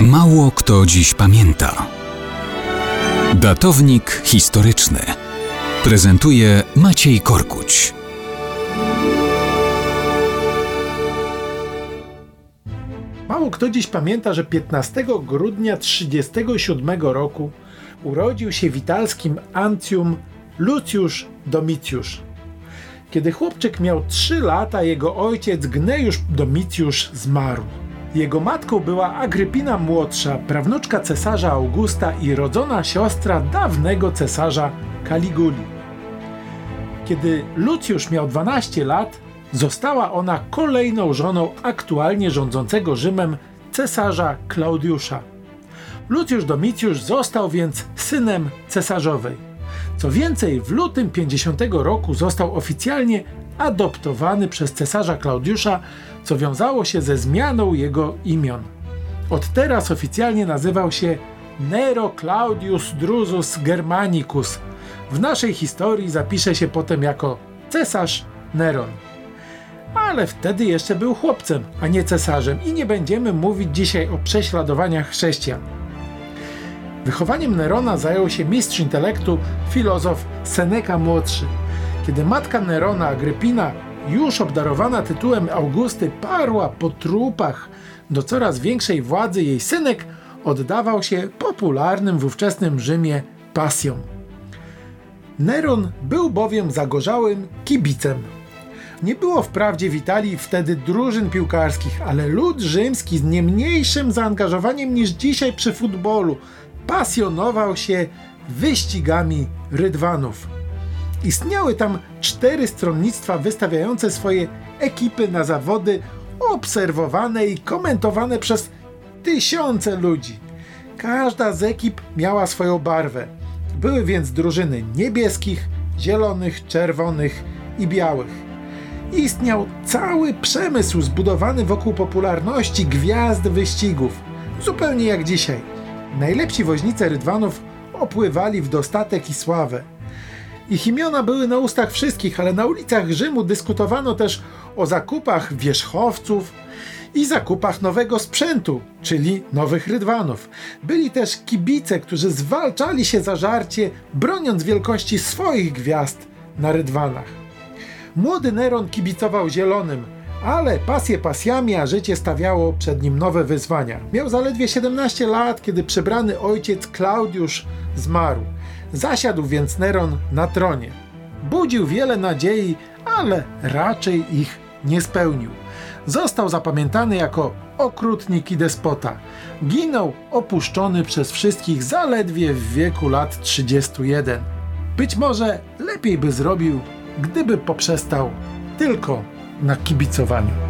Mało kto dziś pamięta. Datownik historyczny prezentuje Maciej Korkuć. Mało kto dziś pamięta, że 15 grudnia 37 roku urodził się w italskim Ancium Lucius Domitiusz. Kiedy chłopczyk miał 3 lata, jego ojciec Gnejusz Domitiusz zmarł. Jego matką była Agrypina młodsza, prawnuczka cesarza Augusta i rodzona siostra dawnego cesarza Kaliguli. Kiedy Lucjusz miał 12 lat, została ona kolejną żoną aktualnie rządzącego Rzymem cesarza Klaudiusza. Lucjusz Domitiusz został więc synem cesarzowej. Co więcej, w lutym 50 roku został oficjalnie adoptowany przez cesarza Klaudiusza, co wiązało się ze zmianą jego imion. Od teraz oficjalnie nazywał się Nero Claudius Drusus Germanicus. W naszej historii zapisze się potem jako cesarz Neron. Ale wtedy jeszcze był chłopcem, a nie cesarzem i nie będziemy mówić dzisiaj o prześladowaniach chrześcijan. Wychowaniem Nerona zajął się mistrz intelektu, filozof Seneca młodszy. Kiedy matka Nerona, Agrypina, już obdarowana tytułem Augusty, parła po trupach do coraz większej władzy, jej synek oddawał się popularnym w ówczesnym Rzymie pasjom. Neron był bowiem zagorzałym kibicem. Nie było wprawdzie w Italii wtedy drużyn piłkarskich, ale lud rzymski z nie mniejszym zaangażowaniem niż dzisiaj przy futbolu pasjonował się wyścigami rydwanów. Istniały tam cztery stronnictwa wystawiające swoje ekipy na zawody, obserwowane i komentowane przez tysiące ludzi. Każda z ekip miała swoją barwę. Były więc drużyny niebieskich, zielonych, czerwonych i białych. Istniał cały przemysł zbudowany wokół popularności gwiazd wyścigów, zupełnie jak dzisiaj. Najlepsi woźnice rydwanów opływali w dostatek i sławę. Ich imiona były na ustach wszystkich, ale na ulicach Rzymu dyskutowano też o zakupach wierzchowców i zakupach nowego sprzętu, czyli nowych rydwanów. Byli też kibice, którzy zwalczali się za żarcie, broniąc wielkości swoich gwiazd na rydwanach. Młody Neron kibicował zielonym, ale pasje pasjami, a życie stawiało przed nim nowe wyzwania. Miał zaledwie 17 lat, kiedy przebrany ojciec Klaudiusz zmarł. Zasiadł więc Neron na tronie. Budził wiele nadziei, ale raczej ich nie spełnił. Został zapamiętany jako okrutnik i despota. Ginął opuszczony przez wszystkich zaledwie w wieku lat 31. Być może lepiej by zrobił, gdyby poprzestał tylko na kibicowaniu.